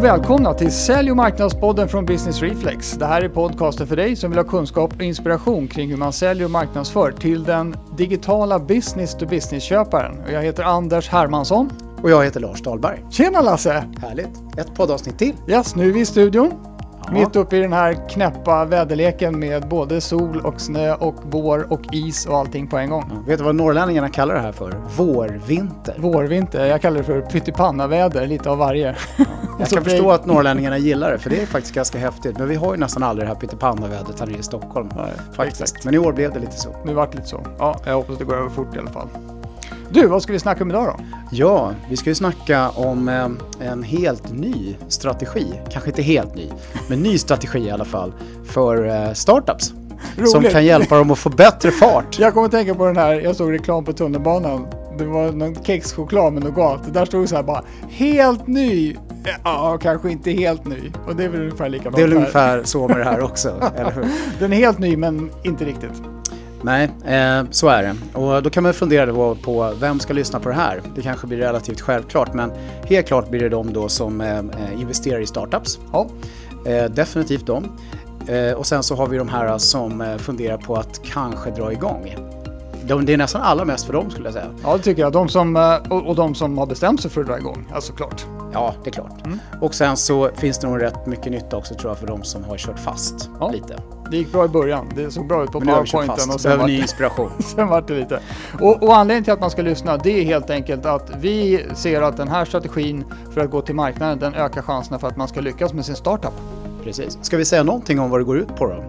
och välkomna till Sälj och marknadspodden från Business Reflex. Det här är podcasten för dig som vill ha kunskap och inspiration kring hur man säljer och marknadsför till den digitala business to business-köparen. Jag heter Anders Hermansson. Och jag heter Lars Dahlberg. Tjena Lasse! Härligt! Ett poddavsnitt till. Yes, nu är vi i studion. Mitt uppe i den här knäppa väderleken med både sol och snö och vår och is och allting på en gång. Ja, vet du vad norrlänningarna kallar det här för? Vårvinter. Vårvinter, jag kallar det för pyttipannaväder, lite av varje. Ja, jag kan förstå att norrlänningarna gillar det, för det är faktiskt ganska häftigt. Men vi har ju nästan aldrig det här pyttipannavädret här i Stockholm. Nej, faktiskt. Exakt. Men i år blev det lite så. Nu vart det lite så. Ja, jag hoppas det går över fort i alla fall. Du, vad ska vi snacka om idag då? Ja, vi ska ju snacka om eh, en helt ny strategi. Kanske inte helt ny, men ny strategi i alla fall för eh, startups. Roligt. Som kan hjälpa dem att få bättre fart. Jag kommer att tänka på den här, jag såg reklam på tunnelbanan. Det var någon kexchoklad med nougat. Där stod det så här bara, helt ny. Ja, kanske inte helt ny. Och det är väl ungefär likadant Det är väl ungefär så med det här också, eller hur? Den är helt ny, men inte riktigt. Nej, eh, så är det. Och då kan man fundera på vem ska lyssna på det här? Det kanske blir relativt självklart men helt klart blir det de då som eh, eh investerar i startups. Ja. Eh, definitivt de. Eh, och sen så har vi de här som eh, funderar på att kanske dra igång. De, det är nästan allra mest för dem skulle jag säga. Ja, det tycker jag. De som, och, och de som har bestämt sig för att dra igång, alltså klart. Ja, det är klart. Mm. Och sen så finns det nog rätt mycket nytta också tror jag för de som har kört fast ja. lite. Det gick bra i början. Det såg bra ut på powerpointen. Och sen Behöver ny inspiration. sen vart det lite. Och, och, anledningen till att man ska lyssna det är helt enkelt att vi ser att den här strategin för att gå till marknaden den ökar chanserna för att man ska lyckas med sin startup. Precis. Ska vi säga någonting om vad det går ut på då?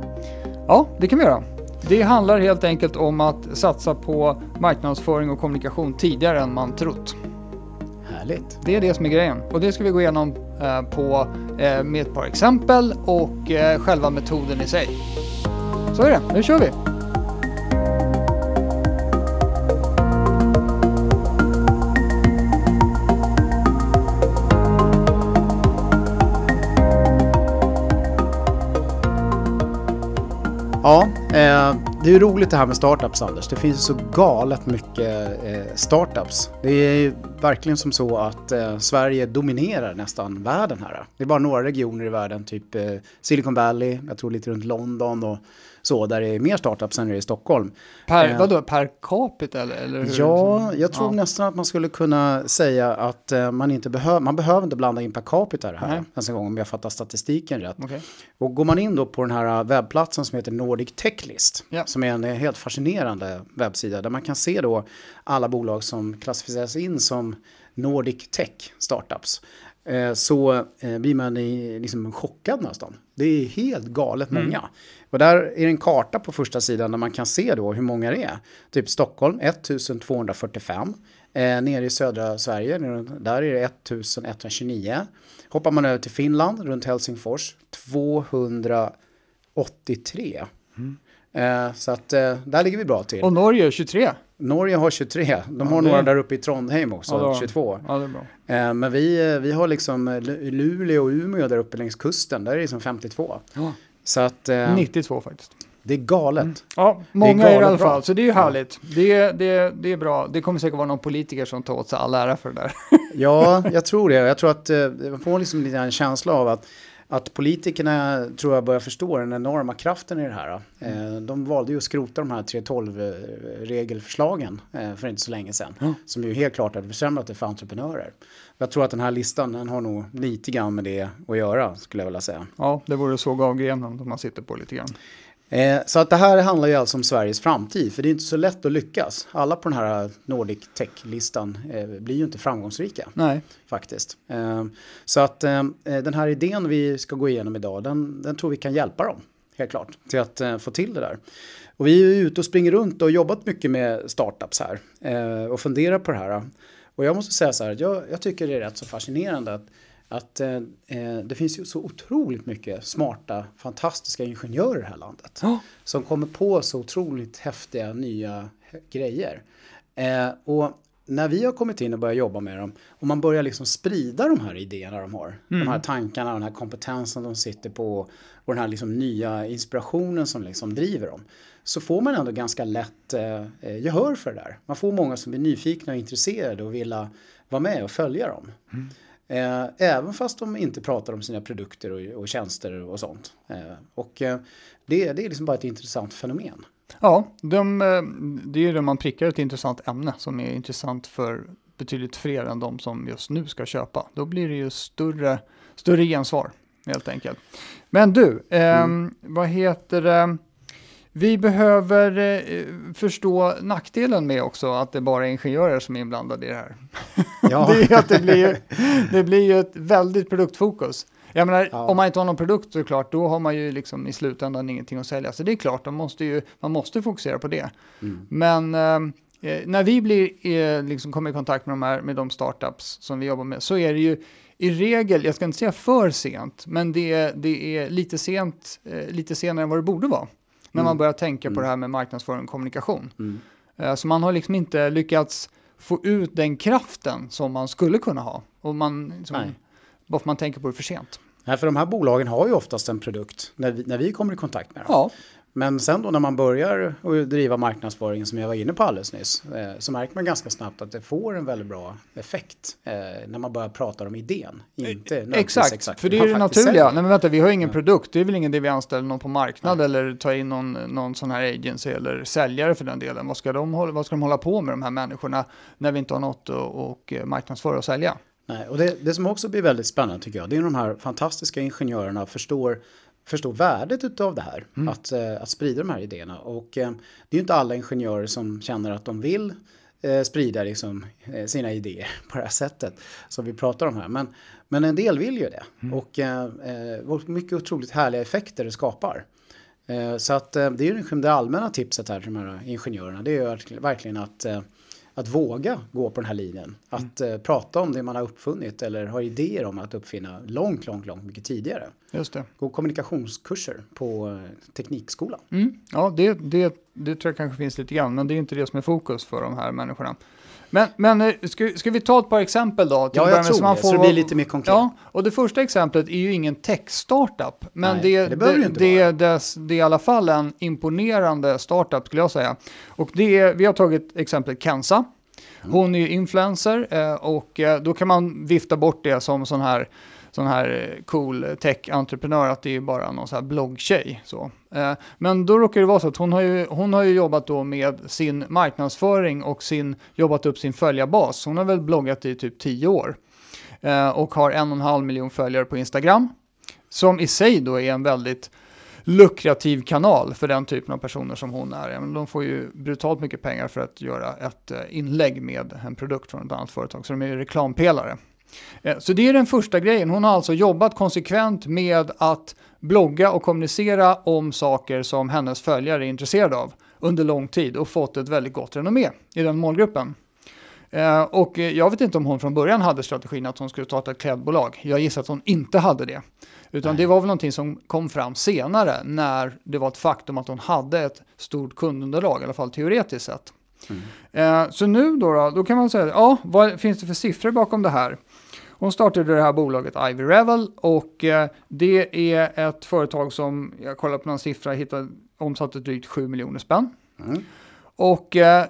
Ja, det kan vi göra. Det handlar helt enkelt om att satsa på marknadsföring och kommunikation tidigare än man trott. Härligt. Det är det som är grejen och det ska vi gå igenom eh, på, eh, med ett par exempel och eh, själva metoden i sig. Så är det, nu kör vi! Ja, det är ju roligt det här med startups Anders. Det finns så galet mycket eh, startups. Det är verkligen som så att eh, Sverige dominerar nästan världen här. Det är bara några regioner i världen, typ eh, Silicon Valley, jag tror lite runt London och så, där det är mer startups än det är i Stockholm. Per, eh, vadå, per capita eller? eller hur? Ja, jag tror ja. nästan att man skulle kunna säga att eh, man inte behöver, man behöver inte blanda in per capita det här, Nej. ens en gång om jag fattar statistiken rätt. Okay. Och går man in då på den här webbplatsen som heter Nordic Techlist, ja. som är en helt fascinerande webbsida där man kan se då alla bolag som klassificeras in som Nordic Tech Startups. Eh, så eh, blir man liksom chockad nästan. Det är helt galet mm. många. Och där är det en karta på första sidan där man kan se då hur många det är. Typ Stockholm 1245. Eh, nere i södra Sverige, där är det 1129. Hoppar man över till Finland, runt Helsingfors, 283. Mm. Eh, så att eh, där ligger vi bra till. Och Norge 23? Norge har 23. De har ja, några där uppe i Trondheim också, ja, 22. Ja, det är bra. Eh, men vi, vi har liksom Luleå och Umeå där uppe längs kusten. Där är det liksom 52. Ja. Så att, 92 faktiskt. Det är galet. Mm. Ja, många är, i alla fall, så det är ju härligt. Det, det, det är bra. Det kommer säkert vara någon politiker som tar åt sig all ära för det där. ja, jag tror det. Jag tror att man får liksom lite en känsla av att att politikerna tror jag börjar förstå den enorma kraften i det här. Mm. De valde ju att skrota de här 3.12-regelförslagen eh, för inte så länge sedan. Mm. Som ju helt klart hade försämrat det för entreprenörer. Jag tror att den här listan den har nog lite grann med det att göra skulle jag vilja säga. Ja, det vore såga av grenen om man sitter på lite grann. Eh, så att det här handlar ju alltså om Sveriges framtid, för det är inte så lätt att lyckas. Alla på den här Nordic Tech-listan eh, blir ju inte framgångsrika. Nej. Faktiskt. Eh, så att den här idén vi ska gå igenom idag, den, den tror vi kan hjälpa dem, helt klart, till att få till det där. Och vi är ute och springer runt och jobbat mycket med startups här och funderar på det här. Och jag måste säga så här, jag, jag tycker det är rätt så fascinerande att att eh, eh, det finns ju så otroligt mycket smarta, fantastiska ingenjörer i det här landet. Oh. Som kommer på så otroligt häftiga nya grejer. Eh, och när vi har kommit in och börjat jobba med dem och man börjar liksom sprida de här idéerna de har. Mm. De här tankarna, den här kompetensen de sitter på och den här liksom nya inspirationen som liksom driver dem. Så får man ändå ganska lätt eh, eh gehör för det där. Man får många som blir nyfikna och intresserade och vill vara med och följa dem. Mm. Eh, även fast de inte pratar om sina produkter och, och tjänster och sånt. Eh, och eh, det, det är liksom bara ett intressant fenomen. Ja, de, det är ju det man prickar ett intressant ämne som är intressant för betydligt fler än de som just nu ska köpa. Då blir det ju större, större gensvar helt enkelt. Men du, eh, mm. vad heter det? Vi behöver eh, förstå nackdelen med också att det bara är ingenjörer som är inblandade i det här. Ja. det, är att det, blir, det blir ju ett väldigt produktfokus. Jag menar, ja. om man inte har någon produkt såklart, då har man ju liksom i slutändan ingenting att sälja. Så det är klart, man måste ju, man måste fokusera på det. Mm. Men ehm, eh, när vi blir, eh, liksom kommer i kontakt med de, här, med de startups som vi jobbar med, så är det ju i regel, jag ska inte säga för sent, men det, det är lite sent, eh, lite senare än vad det borde vara. När mm. man börjar tänka mm. på det här med marknadsföring och kommunikation. Mm. Eh, så man har liksom inte lyckats få ut den kraften som man skulle kunna ha. Och man, liksom, bara för man tänker på det för sent. Nej, för de här bolagen har ju oftast en produkt när vi, när vi kommer i kontakt med dem. Ja. Men sen då när man börjar driva marknadsföringen som jag var inne på alldeles nyss eh, så märker man ganska snabbt att det får en väldigt bra effekt eh, när man börjar prata om idén. Inte eh, exakt, exakt, för det är det naturliga. Nej men vänta, vi har ingen ja. produkt. Det är väl ingen det vi anställer någon på marknad Nej. eller tar in någon, någon sån här agency eller säljare för den delen. Vad ska, de, vad ska de hålla på med de här människorna när vi inte har något att marknadsföra och sälja? Nej, och det, det som också blir väldigt spännande tycker jag, det är de här fantastiska ingenjörerna förstår förstå värdet av det här, mm. att, eh, att sprida de här idéerna. Och eh, det är ju inte alla ingenjörer som känner att de vill eh, sprida liksom, sina idéer på det här sättet som vi pratar om här. Men, men en del vill ju det. Mm. Och eh mycket otroligt härliga effekter det skapar. så att det är ju det allmänna tipset här till de här ingenjörerna. Det är ju verkligen att att våga gå på den här linjen. Att mm. eh, prata om det man har uppfunnit eller har idéer om att uppfinna långt, långt, långt mycket tidigare. Just det. Gå kommunikationskurser på eh, Teknikskolan. Mm. Ja, det, det, det tror jag kanske finns lite grann, men det är inte det som är fokus för de här människorna. Men, men eh, ska, ska vi ta ett par exempel då? Till ja, jag tror så man det, får, så det blir lite mer konkret. Ja, och det första exemplet är ju ingen tech-startup, men Nej, det, det, det, det, det, det, är i alla fall en imponerande startup skulle jag säga. Och det är, vi har tagit exemplet Kensa. Mm. Hon är ju influencer eh, och eh, då kan man vifta bort det som sån här sån här eh, cool tech-entreprenör att det är bara någon sån här bloggtjej. Så. Eh, men då råkar det vara så att hon har, ju, hon har ju jobbat då med sin marknadsföring och sin, jobbat upp sin följarbas. Hon har väl bloggat i typ tio år eh, och har en och en halv miljon följare på Instagram. Som i sig då är en väldigt lukrativ kanal för den typen av personer som hon är. De får ju brutalt mycket pengar för att göra ett inlägg med en produkt från ett annat företag, så de är ju reklampelare. Eh, så det är den första grejen. Hon har alltså jobbat konsekvent med att blogga och kommunicera om saker som hennes följare är intresserade av under lång tid och fått ett väldigt gott renommé i den målgruppen. Eh, och jag vet inte om hon från början hade strategin att hon skulle starta ett klädbolag. Jag gissar att hon inte hade det. Utan Nej. det var väl någonting som kom fram senare när det var ett faktum att hon hade ett stort kundunderlag, i alla fall teoretiskt sett. Mm. Eh, så nu då, då, då kan man säga, ja, vad finns det för siffror bakom det här? Hon startade det här bolaget Ivy Revel och eh, det är ett företag som, jag kollade på någon siffra, hittade omsatte drygt 7 miljoner spänn. Mm. Och eh,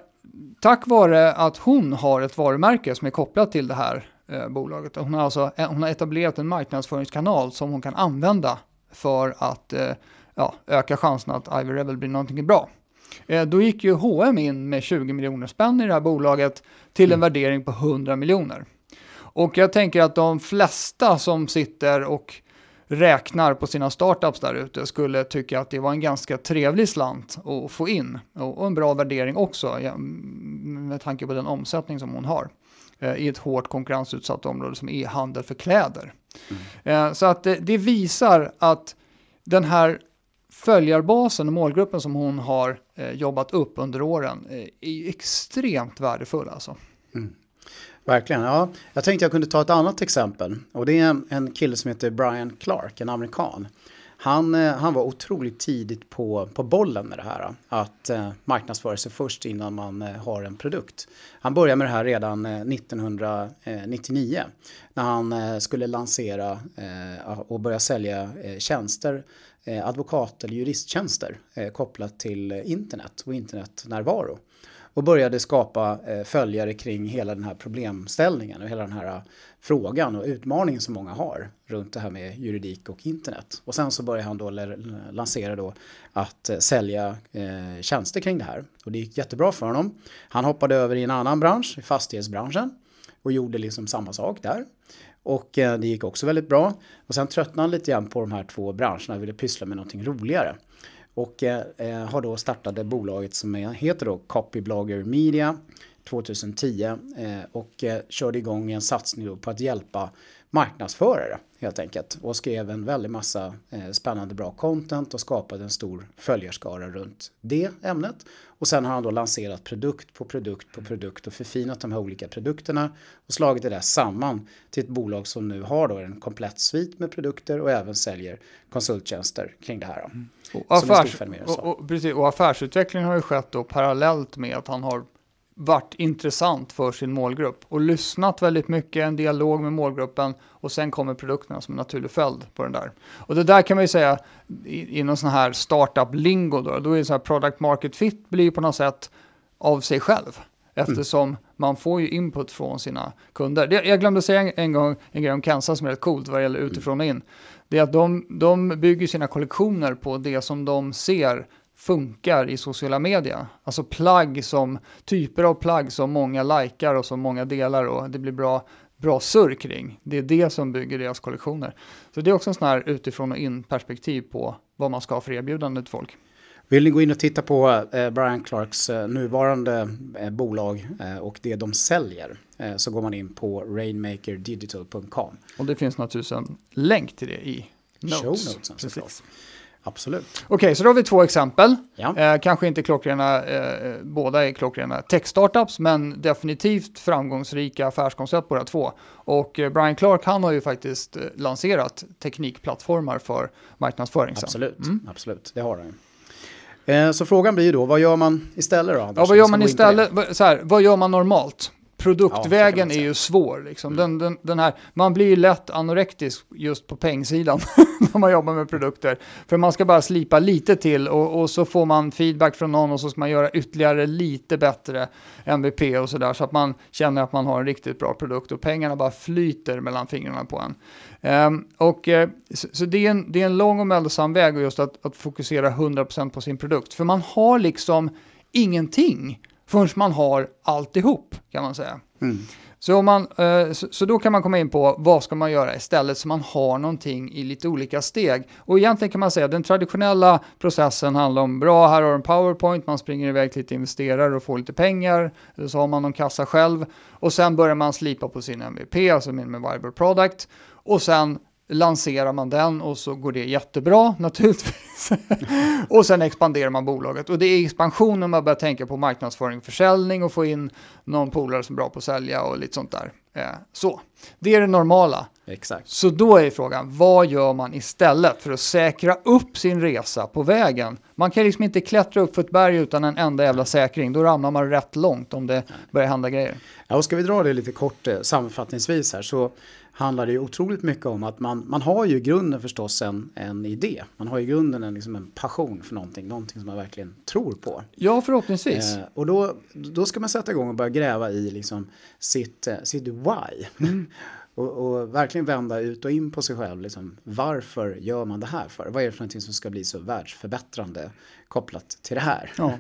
tack vare att hon har ett varumärke som är kopplat till det här eh, bolaget, hon har, alltså, hon har etablerat en marknadsföringskanal som hon kan använda för att eh, ja, öka chansen att Ivy Revel blir någonting bra. Eh, då gick ju H&M in med 20 miljoner spänn i det här bolaget till en mm. värdering på 100 miljoner. Och jag tänker att de flesta som sitter och räknar på sina startups där ute skulle tycka att det var en ganska trevlig slant att få in och en bra värdering också med tanke på den omsättning som hon har eh, i ett hårt konkurrensutsatt område som är handel för kläder. Mm. Så att det, visar att den här följarbasen och målgruppen som hon har eh, jobbat upp under åren är extremt värdefull alltså. Verkligen. Ja. Jag tänkte jag kunde ta ett annat exempel. Och det är en kille som heter Brian Clark, en amerikan. Han, eh, han var otroligt tidigt på, på bollen med det här. Att eh, marknadsföra sig först innan man eh, har en produkt. Han började med det här redan eh, 1999. Eh, när han eh, skulle lansera eh, och börja sälja eh, tjänster, advokat eller juristtjänster kopplat till internet och internetnärvaro och började skapa eh, följare kring hela den här problemställningen och hela den här eh, frågan och utmaningen som många har runt det här med juridik och internet. Och sen så började han då lansera då att eh, sälja eh, tjänster kring det här och det gick jättebra för honom. Han hoppade över i en annan bransch, fastighetsbranschen och gjorde liksom samma sak där. Och det gick också väldigt bra. Och sen tröttnade han lite grann på de här två branscherna och ville pyssla med någonting roligare. Och eh, eh, har då startat bolaget som heter då Copyblogger Media 2010 eh, och eh, körde igång en satsning på att hjälpa marknadsförare helt enkelt och skrev en väldig massa eh, spännande bra content och skapade en stor följarskara runt det ämnet. Och sen har han då lanserat produkt på produkt på produkt och förfinat de här olika produkterna och slagit det där samman till ett bolag som nu har då en komplett svit med produkter och även säljer konsulttjänster kring det här. Mm. Och, affärs, och, och, precis, och affärsutvecklingen har ju skett då parallellt med att han har varit intressant för sin målgrupp och lyssnat väldigt mycket, en dialog med målgruppen och sen kommer produkterna som en naturlig följd på den där. Och det där kan man ju säga inom sån här startup-lingo då, då är det så här product market fit blir på något sätt av sig själv eftersom mm. man får ju input från sina kunder. jag glömde säga en, gång en grej om Kensa som är rätt coolt vad det gäller utifrån och in. Det är att de, de bygger sina kollektioner på det som de ser funkar i sociala medier. Alltså plagg som, typer av plagg som många likar och som många delar och det blir bra, bra surr kring. Det är det som bygger deras kollektioner. Så det är också en sån här utifrån och in perspektiv på vad man ska ha för erbjudande till folk. Vill ni gå in och titta på eh, Brian Clarks eh, nuvarande eh, bolag och det de säljer så går man in på rainmakerdigital.com. Och det finns naturligtvis en länk till det i notes. Show notesen Precis. Absolut. Okej, okay, så då har vi två exempel. Ja. Eh, kanske inte klockrena, eh, båda är klockrena tech-startups, men definitivt framgångsrika affärskoncept båda två. Och eh, Brian Clark, han har ju faktiskt eh, lanserat teknikplattformar för marknadsföring. Absolut, mm. absolut, det har han. Eh, så frågan blir ju då, vad gör man istället då? Anders? Ja, vad gör man istället? Så här, vad gör man normalt? Produktvägen ja, är ju svår. Liksom. Mm. Den, den, den, här, man blir ju lätt anorektisk just på pengsidan när man jobbar med produkter. För man ska bara slipa lite till och, och, så får man feedback från någon och så ska man göra ytterligare lite bättre MVP och sådär så att man känner att man har en riktigt bra produkt och pengarna bara flyter mellan fingrarna på en. Um, och, uh, så, så det, är en, det är en lång och mödosam väg just att, att fokusera 100% på sin produkt. För man har liksom ingenting förrän man har alltihop kan man säga. Mm. Så, man, eh, så, då kan man komma in på vad ska man göra istället så man har någonting i lite olika steg. Och egentligen kan man säga att den traditionella processen handlar om bra, här har du en powerpoint, man springer iväg till lite investerare och får lite pengar, eller så har man någon kassa själv och sen börjar man slipa på sin MVP, alltså min viable product och sen lanserar man den och så går det jättebra naturligtvis. och sen expanderar man bolaget. Och det är expansionen man börjar tänka på marknadsföring, och försäljning och få in någon polare som är bra på att sälja och lite sånt där. Eh, så, det är det normala. Exakt. Så då är frågan, vad gör man istället för att säkra upp sin resa på vägen? Man kan liksom inte klättra upp för ett berg utan en enda jävla säkring. Då ramlar man rätt långt om det börjar hända grejer. Ja, och ska vi dra det lite kort eh, sammanfattningsvis här så handlar det ju otroligt mycket om att man, man har ju i grunden förstås en, en idé. Man har i grunden en, liksom en passion för någonting, någonting som man verkligen tror på. Ja, förhoppningsvis. Eh, och då, då ska man sätta igång och börja gräva i liksom sitt, eh, sitt why. Mm. och, och, verkligen vända ut och in på sig själv. Liksom, varför gör man det här för? Vad är det för någonting som ska bli så världsförbättrande kopplat till det här? Ja.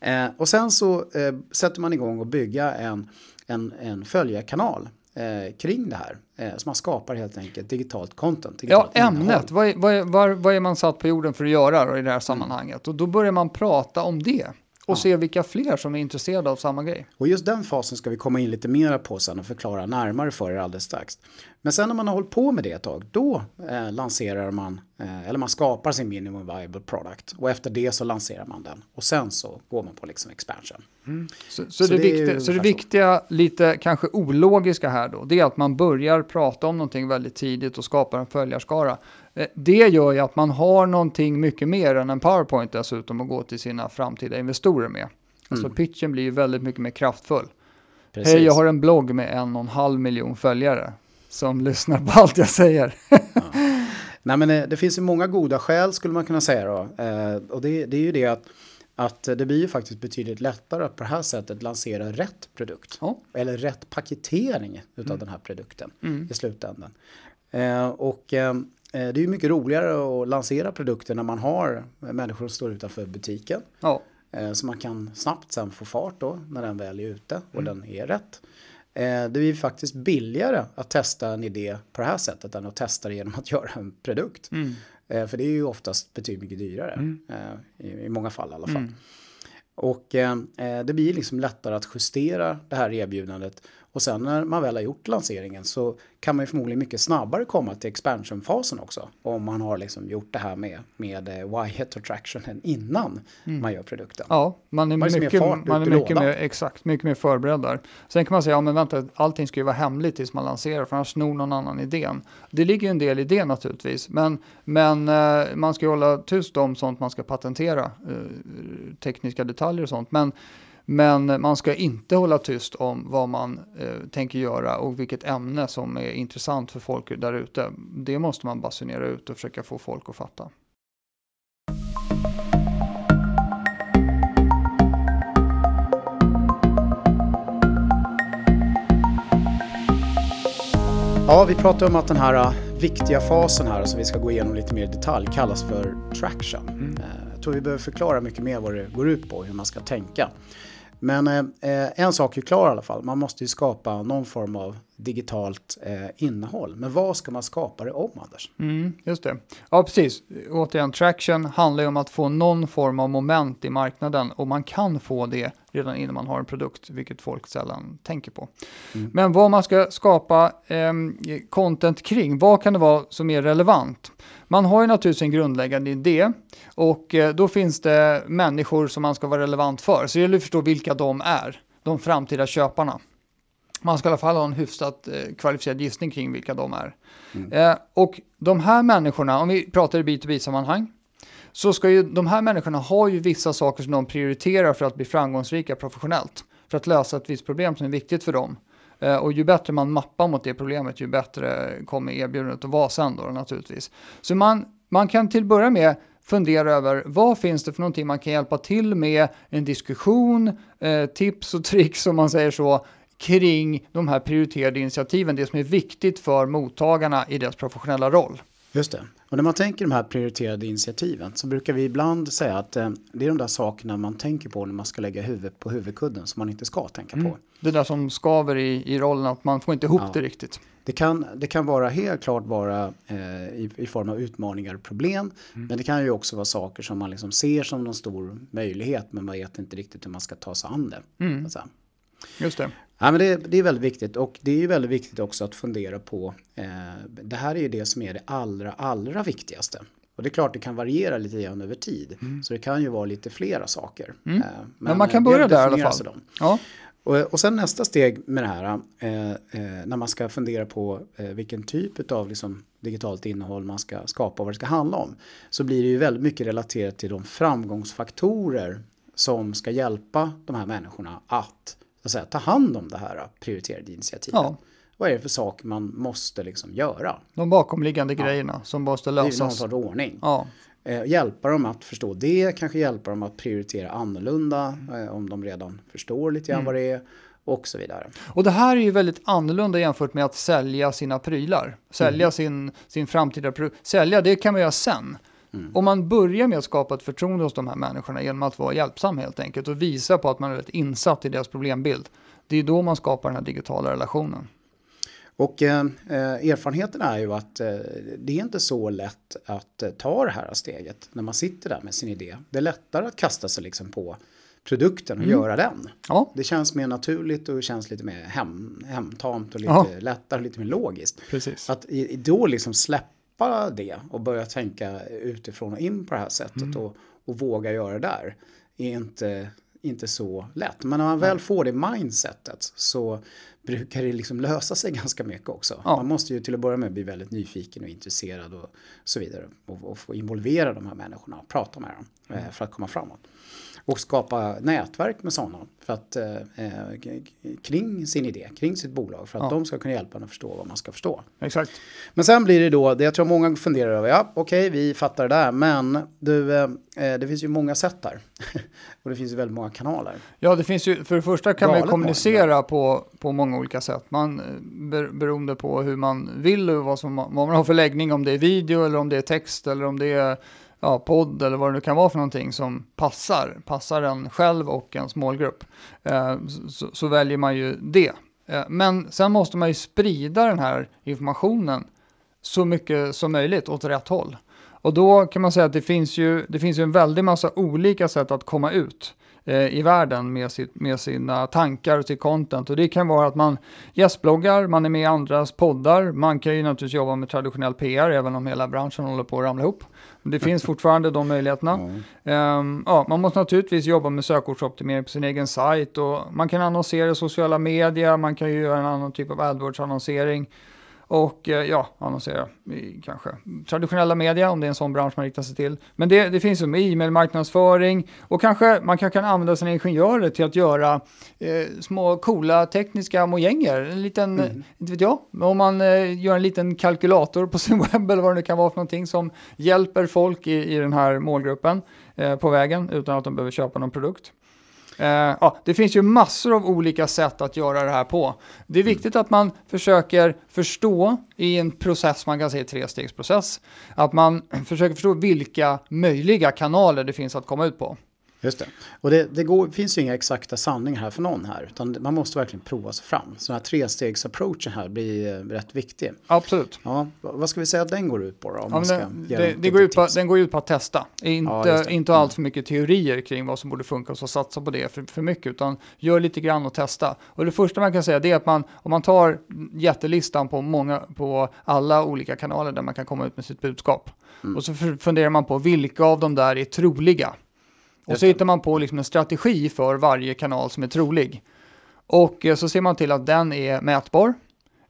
eh, och sen så eh, sätter man igång och bygga en, en, en följarkanal eh, kring det här. Eh, så man skapar helt enkelt digitalt content. Digitalt ja, ämnet. Vad är, vad, är, vad är man satt på jorden för att göra i det här sammanhanget? Mm. Och då börjar man prata om det och ja. se vilka fler som är intresserade av samma grej. Och just den fasen ska vi komma in lite mer på sen och förklara närmare för er alldeles strax. Men sen när man har hållit på med det ett tag, då eh, lanserar man, eh, eller man skapar sin minimum viable product och efter det så lanserar man den och sen så går man på liksom expansion. Mm. Så, så, så, det, det viktiga, så det viktiga, lite kanske ologiska här då, det är att man börjar prata om någonting väldigt tidigt och skapar en följarskara. Eh, det gör ju att man har någonting mycket mer än en powerpoint dessutom att gå till sina framtida investorer med. Alltså mm. pitchen blir ju väldigt mycket mer kraftfull. Hej, jag har en blogg med en och en halv miljon följare som lyssnar på allt jag säger. ja. Nej men det, eh, det, finns ju många goda skäl skulle man kunna säga då. Eh, och det, det, är ju det att att det blir ju faktiskt betydligt lättare att på det här sättet lansera rätt produkt. Ja. Eller rätt paketering utav Mm. den här produkten i slutändan. Eh, och eh, det är ju mycket roligare att lansera produkter när man har människor som står utanför butiken. Ja. Eh, Så man kan snabbt sen få fart då när den väl är ute Mm. och den är rätt. Eh, Det blir faktiskt billigare att testa en idé på det här sättet än att testa det genom att göra en produkt. Mm. Eh, För det är ju oftast betydligt mycket dyrare. eh, I, många fall i alla fall. Mm. Och eh, eh, det blir liksom lättare att justera det här erbjudandet. Och sen när man väl har gjort lanseringen så kan man ju förmodligen mycket snabbare komma till expansionfasen också. Om man har liksom gjort det här med, med eh, Wyatt och tractionen innan man gör produkten. Ja, man är Man är mycket, man är mycket mer, exakt, mycket mer förberedd där. Sen kan man säga, ja men vänta, allting ska ju vara hemligt tills man lanserar, för annars snor någon annan idén. Det ligger ju en del i det naturligtvis, men, men eh, man ska ju hålla tyst om sånt man ska patentera, eh, tekniska detaljer och sånt. Men, men man ska inte hålla tyst om vad man eh, tänker göra och vilket ämne som är intressant för folk där ute. Det måste man basunera ut och försöka få folk att fatta. Ja, vi pratar om att den här äh, viktiga fasen här som vi ska gå igenom lite mer i detalj kallas för traction. Eh, Jag tror vi behöver förklara mycket mer vad det går ut på, hur man ska tänka. Men eh, eh, en sak är klar i alla fall, man måste ju skapa någon form av digitalt eh, innehåll. Men vad ska man skapa det om, Anders? Mm, just det. Ja, precis. Återigen, traction handlar ju om att få någon form av moment i marknaden och man kan få det redan innan man har en produkt, vilket folk sällan tänker på. Men vad man ska skapa ehm, content kring, vad kan det vara som är relevant? Man har ju naturligtvis en grundläggande idé och eh, då finns det människor som man ska vara relevant för. Så det gäller att förstå vilka de är, de framtida köparna. Man ska i alla fall ha en hyfsat eh, kvalificerad gissning kring vilka de är. Eh, och de här människorna, om vi pratar i B2B-sammanhang, så ska ju de här människorna ha ju vissa saker som de prioriterar för att bli framgångsrika professionellt. För att lösa ett visst problem som är viktigt för dem. Eh, och ju bättre man mappar mot det problemet, ju bättre kommer erbjudandet att vara sen då naturligtvis. Så man, man kan till att börja med fundera över vad finns det för någonting man kan hjälpa till med, en diskussion, eh, tips och tricks om man säger så, kring de här prioriterade initiativen, det som är viktigt för mottagarna i deras professionella roll. Just det. Och när man tänker de här prioriterade initiativen så brukar vi ibland säga att eh, det är de där sakerna man tänker på när man ska lägga huvudet på huvudkudden som man inte ska tänka på. Det där som skaver i, i rollen, att man får inte ihop Ja. det riktigt. Det kan, det kan vara helt klart vara eh, i, i form av utmaningar och problem. Men det kan ju också vara saker som man liksom ser som någon stor möjlighet men man vet inte riktigt hur man ska ta sig an det. Mm. Just det. Ja, men det, det är väldigt viktigt och det är ju väldigt viktigt också att fundera på eh, det här är ju det som är det allra allra viktigaste. Och det är klart det kan variera lite grann över tid. Så det kan ju vara lite flera saker. Eh, Mm. Men, man kan börja där i alla fall. Ja. Och, och sen nästa steg med det här, eh, eh, när man ska fundera på eh, vilken typ av liksom, digitalt innehåll man ska skapa och vad det ska handla om, så blir det ju väldigt mycket relaterat till de framgångsfaktorer som ska hjälpa de här människorna att, att säga, ta hand om det här prioriterade initiativet. Ja. Vad är det för saker man måste liksom göra? De bakomliggande grejerna som måste Det är någon lösas. sorts ordning. Ja. Eh, hjälpa dem att förstå det, kanske hjälpa dem att prioritera annorlunda eh, om de redan förstår lite Mm. grann vad det är och så vidare. Och det här är ju väldigt annorlunda jämfört med att sälja sina prylar. Sälja sin, sin framtida produkt. Sälja, det kan man göra sen. Om man börjar med att skapa ett förtroende hos de här människorna genom att vara hjälpsam helt enkelt och visa på att man är rätt insatt i deras problembild. Det är då man skapar den här digitala relationen. Och eh, eh, erfarenheten är ju att eh, det är inte så lätt att eh, ta det här steget när man sitter där med sin idé. Det är lättare att kasta sig liksom på produkten och göra den. Ja, Det känns mer naturligt och känns lite mer hem, hemtamt och lite Ja. lättare lite mer logiskt. precis. Att i då liksom släppa det och börja tänka utifrån och in på det här sättet och, och våga göra det där är inte, inte så lätt. Men när man väl får det mindsetet så brukar det liksom lösa sig ganska mycket också. Ja. Man måste ju till att börja med bli väldigt nyfiken och intresserad och så vidare. Och, och få involvera de här människorna och prata med dem eh, för att komma framåt. Och skapa nätverk med sådana för att, eh, kring sin idé, kring sitt bolag för att ja. de ska kunna hjälpa en att förstå vad man ska förstå. Exakt. Men sen blir det då, det jag tror många funderar över, ja okej okay, vi fattar det där men du, eh, det finns ju många sätt där. och det finns ju väldigt många kanaler. Ja, det finns ju, för det första kan Galet man ju kommunicera på, på många olika sätt. Man, ber, beroende på hur man vill och vad, som, vad man har för läggning, om det är video eller om det är text eller om det är ja, podd eller vad det nu kan vara för någonting som passar, passar en själv och ens målgrupp, eh, så, så, väljer man ju det. Eh, men sen måste man ju sprida den här informationen så mycket som möjligt åt rätt håll. Och då kan man säga att det finns ju, det finns ju en väldig massa olika sätt att komma ut eh, i världen med, sitt, med sina tankar och sitt content. Och det kan vara att man gästbloggar, man är med i andras poddar, man kan ju naturligtvis jobba med traditionell PR även om hela branschen håller på att ramla ihop. Det finns fortfarande de möjligheterna. Mm. Um, ja, man måste naturligtvis jobba med sökordsoptimering på sin egen sajt och man kan annonsera i sociala medier, man kan ju göra en annan typ av AdWords-annonsering. Och eh, ja, annonsera i kanske traditionella media om det är en sån bransch man riktar sig till. Men det, det finns ju med e-mail-marknadsföring och kanske man kan, kan använda sina ingenjörer till att göra eh, små coola tekniska mojänger. En liten, mm. inte vet jag, om man eh, gör en liten kalkylator på sin webb eller vad det nu kan vara för någonting som hjälper folk i, i den här målgruppen eh, på vägen utan att de behöver köpa någon produkt. Uh, ja, det finns ju massor av olika sätt att göra det här på. Det är viktigt att man försöker förstå i en process, man kan säga trestegsprocess, att man försöker förstå vilka möjliga kanaler det finns att komma ut på. Just det. Och det, det går, finns ju inga exakta sanningar här för någon här. Utan man måste verkligen prova sig fram. Så den här trestegsapproachen här blir eh, rätt viktig. Absolut. Ja, vad ska vi säga att den går ut på då? Om ja, den, det, det går ut på, den går ut på att testa. Inte, ja, inte allt för mycket teorier kring vad som borde funka och så satsa på det för, för mycket. Utan gör lite grann och testa. Och det första man kan säga är att man, om man tar jättelistan på, många, på alla olika kanaler där man kan komma ut med sitt budskap. Mm. Och så funderar man på vilka av de där är troliga. Och så hittar man på liksom en strategi för varje kanal som är trolig. Och eh, så ser man till att den är mätbar.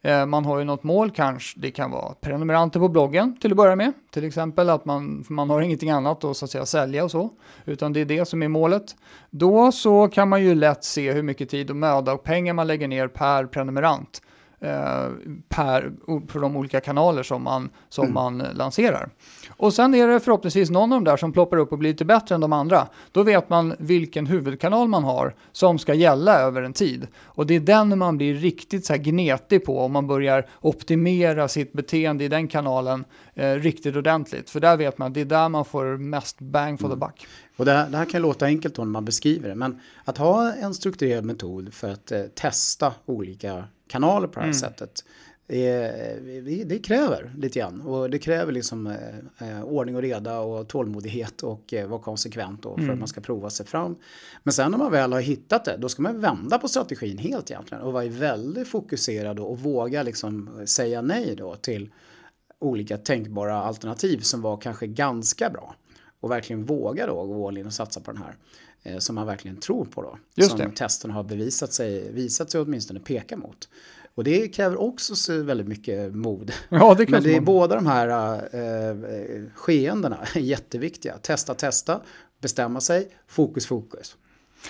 Eh, man har ju något mål, kanske det kan vara prenumeranter på bloggen till att börja med. Till exempel att man, man har ingenting annat att, så att säga, sälja och så, utan det är det som är målet. Då så kan man ju lätt se hur mycket tid och möda och pengar man lägger ner per prenumerant. Eh, per, för de olika kanaler som man, som mm. man lanserar. Och sen är det förhoppningsvis någon av de där som ploppar upp och blir lite bättre än de andra. Då vet man vilken huvudkanal man har som ska gälla över en tid. Och det är den man blir riktigt så här gnetig på om man börjar optimera sitt beteende i den kanalen eh, riktigt ordentligt. För där vet man att det är där man får mest bang for the mm. buck. Och det här, det här kan låta enkelt då när man beskriver det, men att ha en strukturerad metod för att eh, testa olika kanaler på det här mm. sättet det, det, kräver lite grann och det kräver liksom eh, eh, ordning och reda och tålmodighet och eh, vara konsekvent då för mm. att man ska prova sig fram. Men sen när man väl har hittat det, då ska man vända på strategin helt egentligen och vara väldigt fokuserad och våga liksom säga nej då till olika tänkbara alternativ som var kanske ganska bra och verkligen våga då gå all in och satsa på den här som man verkligen tror på då. Just som det. testen har bevisat sig, visat sig åtminstone peka mot. Och det kräver också väldigt mycket mod. Ja, det Men det är båda de här äh, skeendena jätteviktiga. Testa, testa, bestämma sig, fokus, fokus.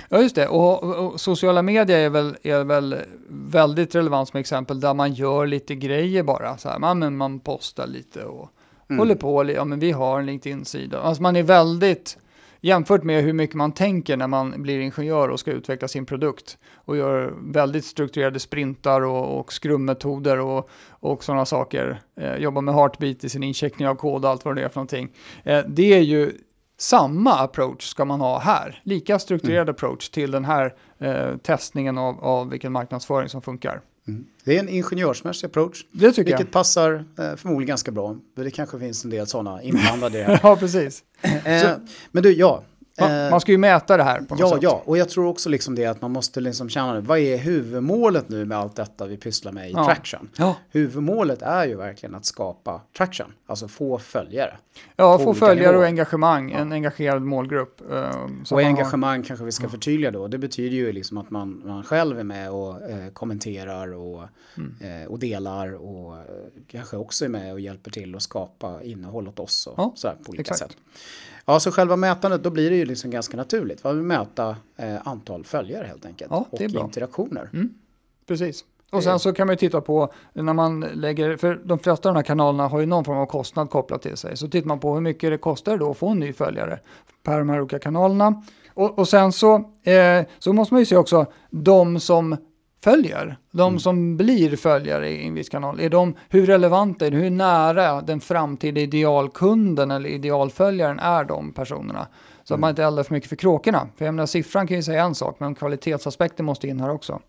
Ja, just det. Och, och, sociala medier är väl, är väl väldigt relevant som exempel där man gör lite grejer bara. Så här, man, man postar lite och mm. håller på. Ja, men vi har en LinkedIn-sida. Alltså man är väldigt jämfört med hur mycket man tänker när man blir ingenjör och ska utveckla sin produkt och gör väldigt strukturerade sprintar och, och skrummetoder och, och sådana saker. Eh, jobbar med heartbeat i sin incheckning av kod och allt vad det är för någonting. Eh, det är ju samma approach ska man ha här. Lika strukturerad mm. approach till den här eh, testningen av, av vilken marknadsföring som funkar. Mm. Det är en ingenjörsmässig approach. Det tycker vilket jag. passar eh, förmodligen ganska bra. Det kanske finns en del sådana inblandade. ja, precis. Eh, men du, ja. Man, eh, man, ska ju mäta det här på något ja, sätt. Ja, och jag tror också liksom det att man måste liksom känna vad är huvudmålet nu med allt detta vi pysslar med i ja. traction. Ja. Huvudmålet är ju verkligen att skapa traction, alltså få följare. Ja, få följare nivåer. och engagemang, ja. en engagerad målgrupp. Um, och engagemang har... kanske vi ska förtydliga då. Det betyder ju liksom att man, man själv är med och eh, kommenterar och, mm. eh, och delar och eh, kanske också är med och hjälper till att skapa innehåll åt oss och ja, sådär på olika exakt. sätt. Ja, så själva mätandet, då blir det ju liksom ganska naturligt. Vi vill mäta eh, antal följare helt enkelt. Ja, det och bra. interaktioner. Mm. Precis. Och sen så kan man ju titta på när man lägger, för de flesta av de här kanalerna har ju någon form av kostnad kopplat till sig. Så tittar man på hur mycket det kostar då att få en ny följare per de här olika kanalerna. Och, och sen så, eh, så måste man ju se också de som följer, de som blir följare i en viss kanal, är de, hur relevanta är de, hur nära den framtida idealkunden eller idealföljaren är de personerna? Så att man inte eldar för mycket för kråkorna. För jag menar, siffran kan ju säga en sak, men kvalitetsaspekten måste in här också.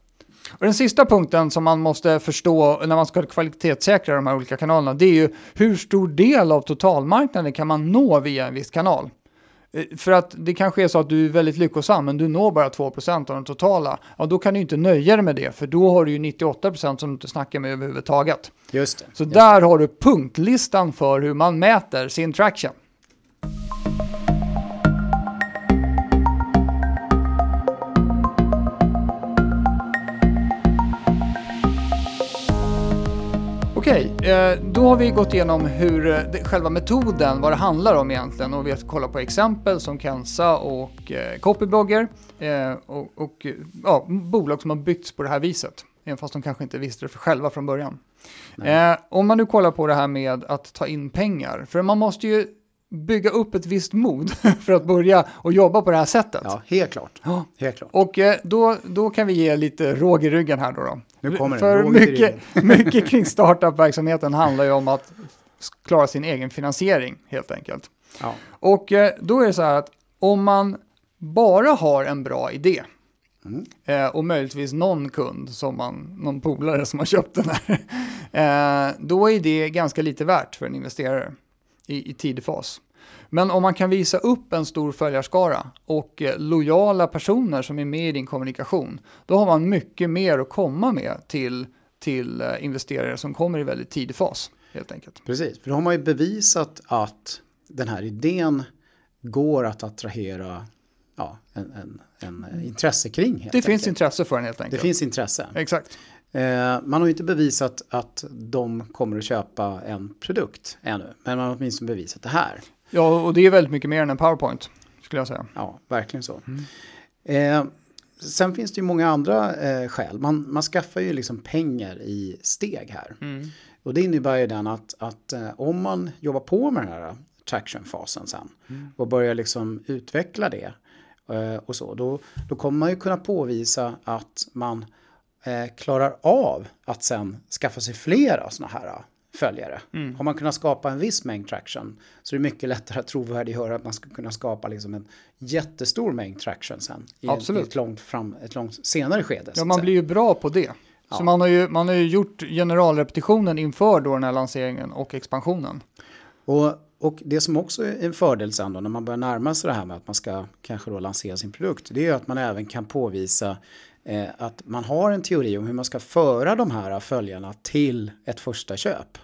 Och den sista punkten som man måste förstå när man ska kvalitetssäkra de här olika kanalerna, det är ju hur stor del av totalmarknaden kan man nå via en viss kanal? Eh, För att det kanske är så att du är väldigt lyckosam, men du når bara 2% av den totala. Ja, då kan du inte nöja dig med det, för då har du ju 98% som du inte snackar med överhuvudtaget. Just det. Så där har du punktlistan för hur man mäter sin traction. Okej, eh, då har vi gått igenom hur eh, själva metoden, vad det handlar om egentligen och vi har kollat på exempel som Kensa och eh, Copyblogger och, och ja, bolag som har byggts på det här viset. Även fast de kanske inte visste det för själva från början. Eh, om man nu kollar på det här med att ta in pengar, för man måste ju bygga upp ett visst mod för att börja och jobba på det här sättet. Ja, helt klart. Ja. Helt klart. Och eh, då, då kan vi ge lite råg i ryggen här då. då. Nu kommer det, För mycket, mycket kring startup-verksamheten handlar ju om att klara sin egen finansiering helt enkelt. Ja. Och eh, då är det så här att om man bara har en bra idé Mm. eh, och möjligtvis någon kund, som man, någon polare som har köpt den här, eh, då är det ganska lite värt för en investerare i, i tidig fas. Men om man kan visa upp en stor följarskara och eh, lojala personer som är med i din kommunikation, då har man mycket mer att komma med till, till eh, investerare som kommer i väldigt tidig fas, helt enkelt. Precis, för då har man ju bevisat att den här idén går att attrahera ja, en, en, en intresse kring. Det finns enkelt. intresse för den helt Det enkelt. finns intresse. Exakt. Eh, man har ju inte bevisat att de kommer att köpa en produkt ännu, men man har åtminstone bevisat det här. Ja, och det är väldigt mycket mer än en PowerPoint, skulle jag säga. Ja, verkligen så. Eh, sen finns det ju många andra eh, skäl. Man, man skaffar ju liksom pengar i steg här. Och det innebär ju den att, att eh, om man jobbar på med den här traction-fasen sen och börjar liksom utveckla det eh, och så, då, då kommer man ju kunna påvisa att man eh, klarar av att sen skaffa sig flera sådana här följare. Har man kunnat skapa en viss mängd traction så är det mycket lättare att trovärdiggöra att man ska kunna skapa liksom en jättestor mängd traction sen i, en- i Absolut. ett, långt fram, ett långt senare skede. så Ja, man blir ju bra på det. Så Ja. man har, ju, man har ju gjort generalrepetitionen inför då den här lanseringen och expansionen. Och, och det som också är en fördel sen då när man börjar närma sig det här med att man ska kanske då lansera sin produkt. Det är ju att man även kan påvisa att man har en teori om hur man ska föra de här följarna till ett första köp.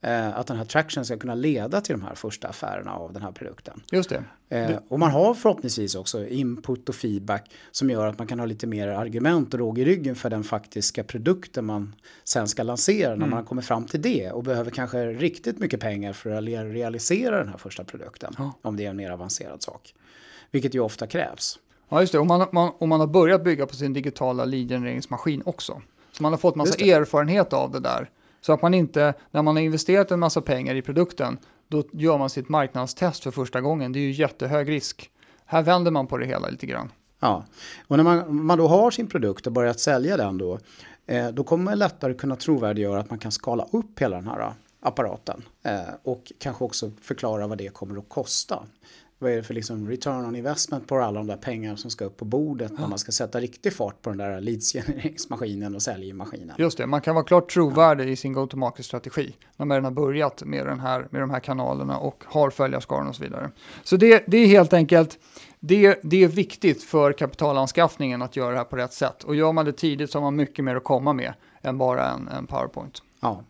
Eh, att den här traction ska kunna leda till de här första affärerna av den här produkten. Just det. Eh, och man har förhoppningsvis också input och feedback som gör att man kan ha lite mer argument och råg i ryggen för den faktiska produkten man sen ska lansera när man kommer fram till det och behöver kanske riktigt mycket pengar för att real- realisera den här första produkten. Ja. Om det är en mer avancerad sak. Vilket ju ofta krävs. Ja, just det. Och man, man, och man har börjat bygga på sin digitala lead-genereringsmaskin också. Så man har fått massa erfarenhet av det där. Så att man inte, när man har investerat en massa pengar i produkten, då gör man sitt marknadstest för första gången. Det är ju jättehög risk. Här vänder man på det hela lite grann. Ja, och när man, man då har sin produkt och börjat sälja den då, eh, då kommer man lättare kunna trovärdiggöra att man kan skala upp hela den här eh, apparaten eh, och kanske också förklara vad det kommer att kosta. Vad är det för liksom return on investment på alla de där pengarna som ska upp på bordet när man ska sätta riktig fart på den där leadsgenereringsmaskinen och säljmaskinen. Just det, man kan vara klart trovärdig i sin go-to-market-strategi när man redan har börjat med, den här, med de här kanalerna och har följarskaran och så vidare. Så det, det är helt enkelt, det, det är viktigt för kapitalanskaffningen att göra det här på rätt sätt. Och gör man det tidigt så har man mycket mer att komma med än bara en, en PowerPoint. Ja.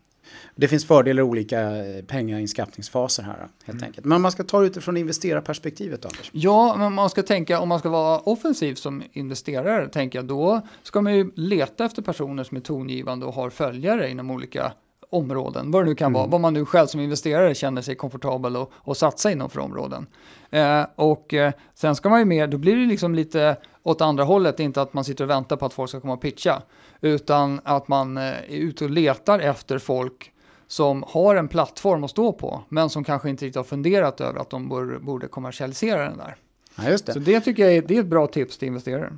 Det finns fördelar i olika eh, pengainskaffningsfaser här helt enkelt. Men man ska ta det utifrån investerarperspektivet Anders. Ja, men man ska tänka, om man ska vara offensiv som investerare, tänker jag, då ska man ju leta efter personer som är tongivande och har följare inom olika områden, vad det nu kan vara, vad man nu själv som investerare känner sig komfortabel och, och satsa inom för områden. Eh, och eh, sen ska man ju mer, då blir det liksom lite åt andra hållet, inte att man sitter och väntar på att folk ska komma och pitcha, utan att man eh, är ute och letar efter folk som har en plattform att stå på, men som kanske inte riktigt har funderat över att de bör, borde kommersialisera den där. Ja, just det. Så det tycker jag är, det är ett bra tips till investerare.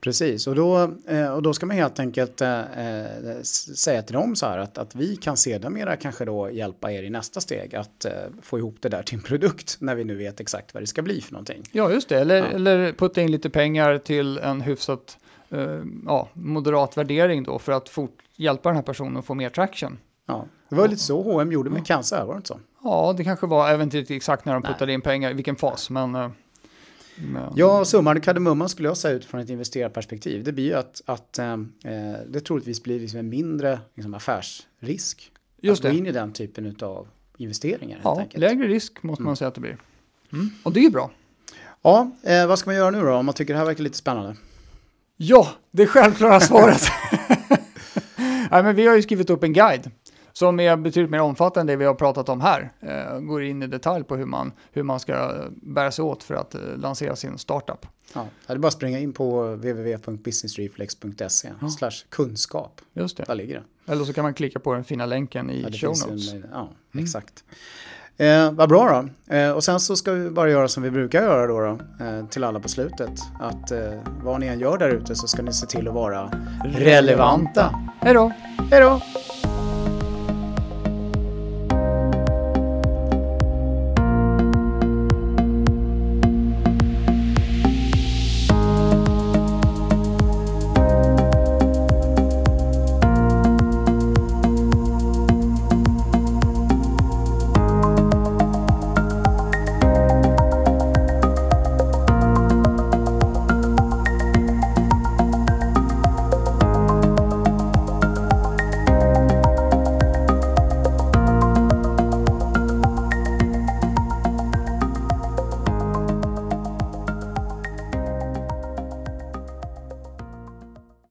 Precis, och då, eh, och då ska man helt enkelt eh, eh, säga till dem så här att, att vi kan sedermera kanske då hjälpa er i nästa steg att få ihop det där till en produkt när vi nu vet exakt vad det ska bli för någonting. Ja, just det, eller, ja. eller putta in lite pengar till en hyfsat ja, moderat värdering då för att fort hjälpa den här personen att få mer traction. Ja, det var lite så H&M gjorde med cancer, var det inte så? Ja, det kanske var, vet inte exakt när de puttade Nej. in pengar, i vilken fas, men men... Ja, summan kardemumman skulle jag säga utifrån ett investerarperspektiv. Det blir ju att, att eh, det troligtvis blir liksom en mindre liksom, affärsrisk. Just att det. gå in i den typen av investeringar. Ja, lägre risk måste man mm. säga att det blir. Mm. Och det är bra. Ja, eh, vad ska man göra nu då om man tycker det här verkar lite spännande? Ja, det självklara svaret. Nej, men vi har ju skrivit upp en guide som är betydligt mer omfattande än det vi har pratat om här. Eh, går in i detalj på hur man, hur man ska bära sig åt för att eh, lansera sin startup. Ja, det är bara att springa in på www.businessreflex.se ja. kunskap. Just det. Där ligger det. Eller så kan man klicka på den fina länken i ja, show notes. En, ja, mm. exakt. Eh, vad bra då. Eh, och sen så ska vi bara göra som vi brukar göra då, då eh, till alla på slutet. Att eh, vad ni än gör där ute så ska ni se till att vara relevanta. Hej då! Hej då!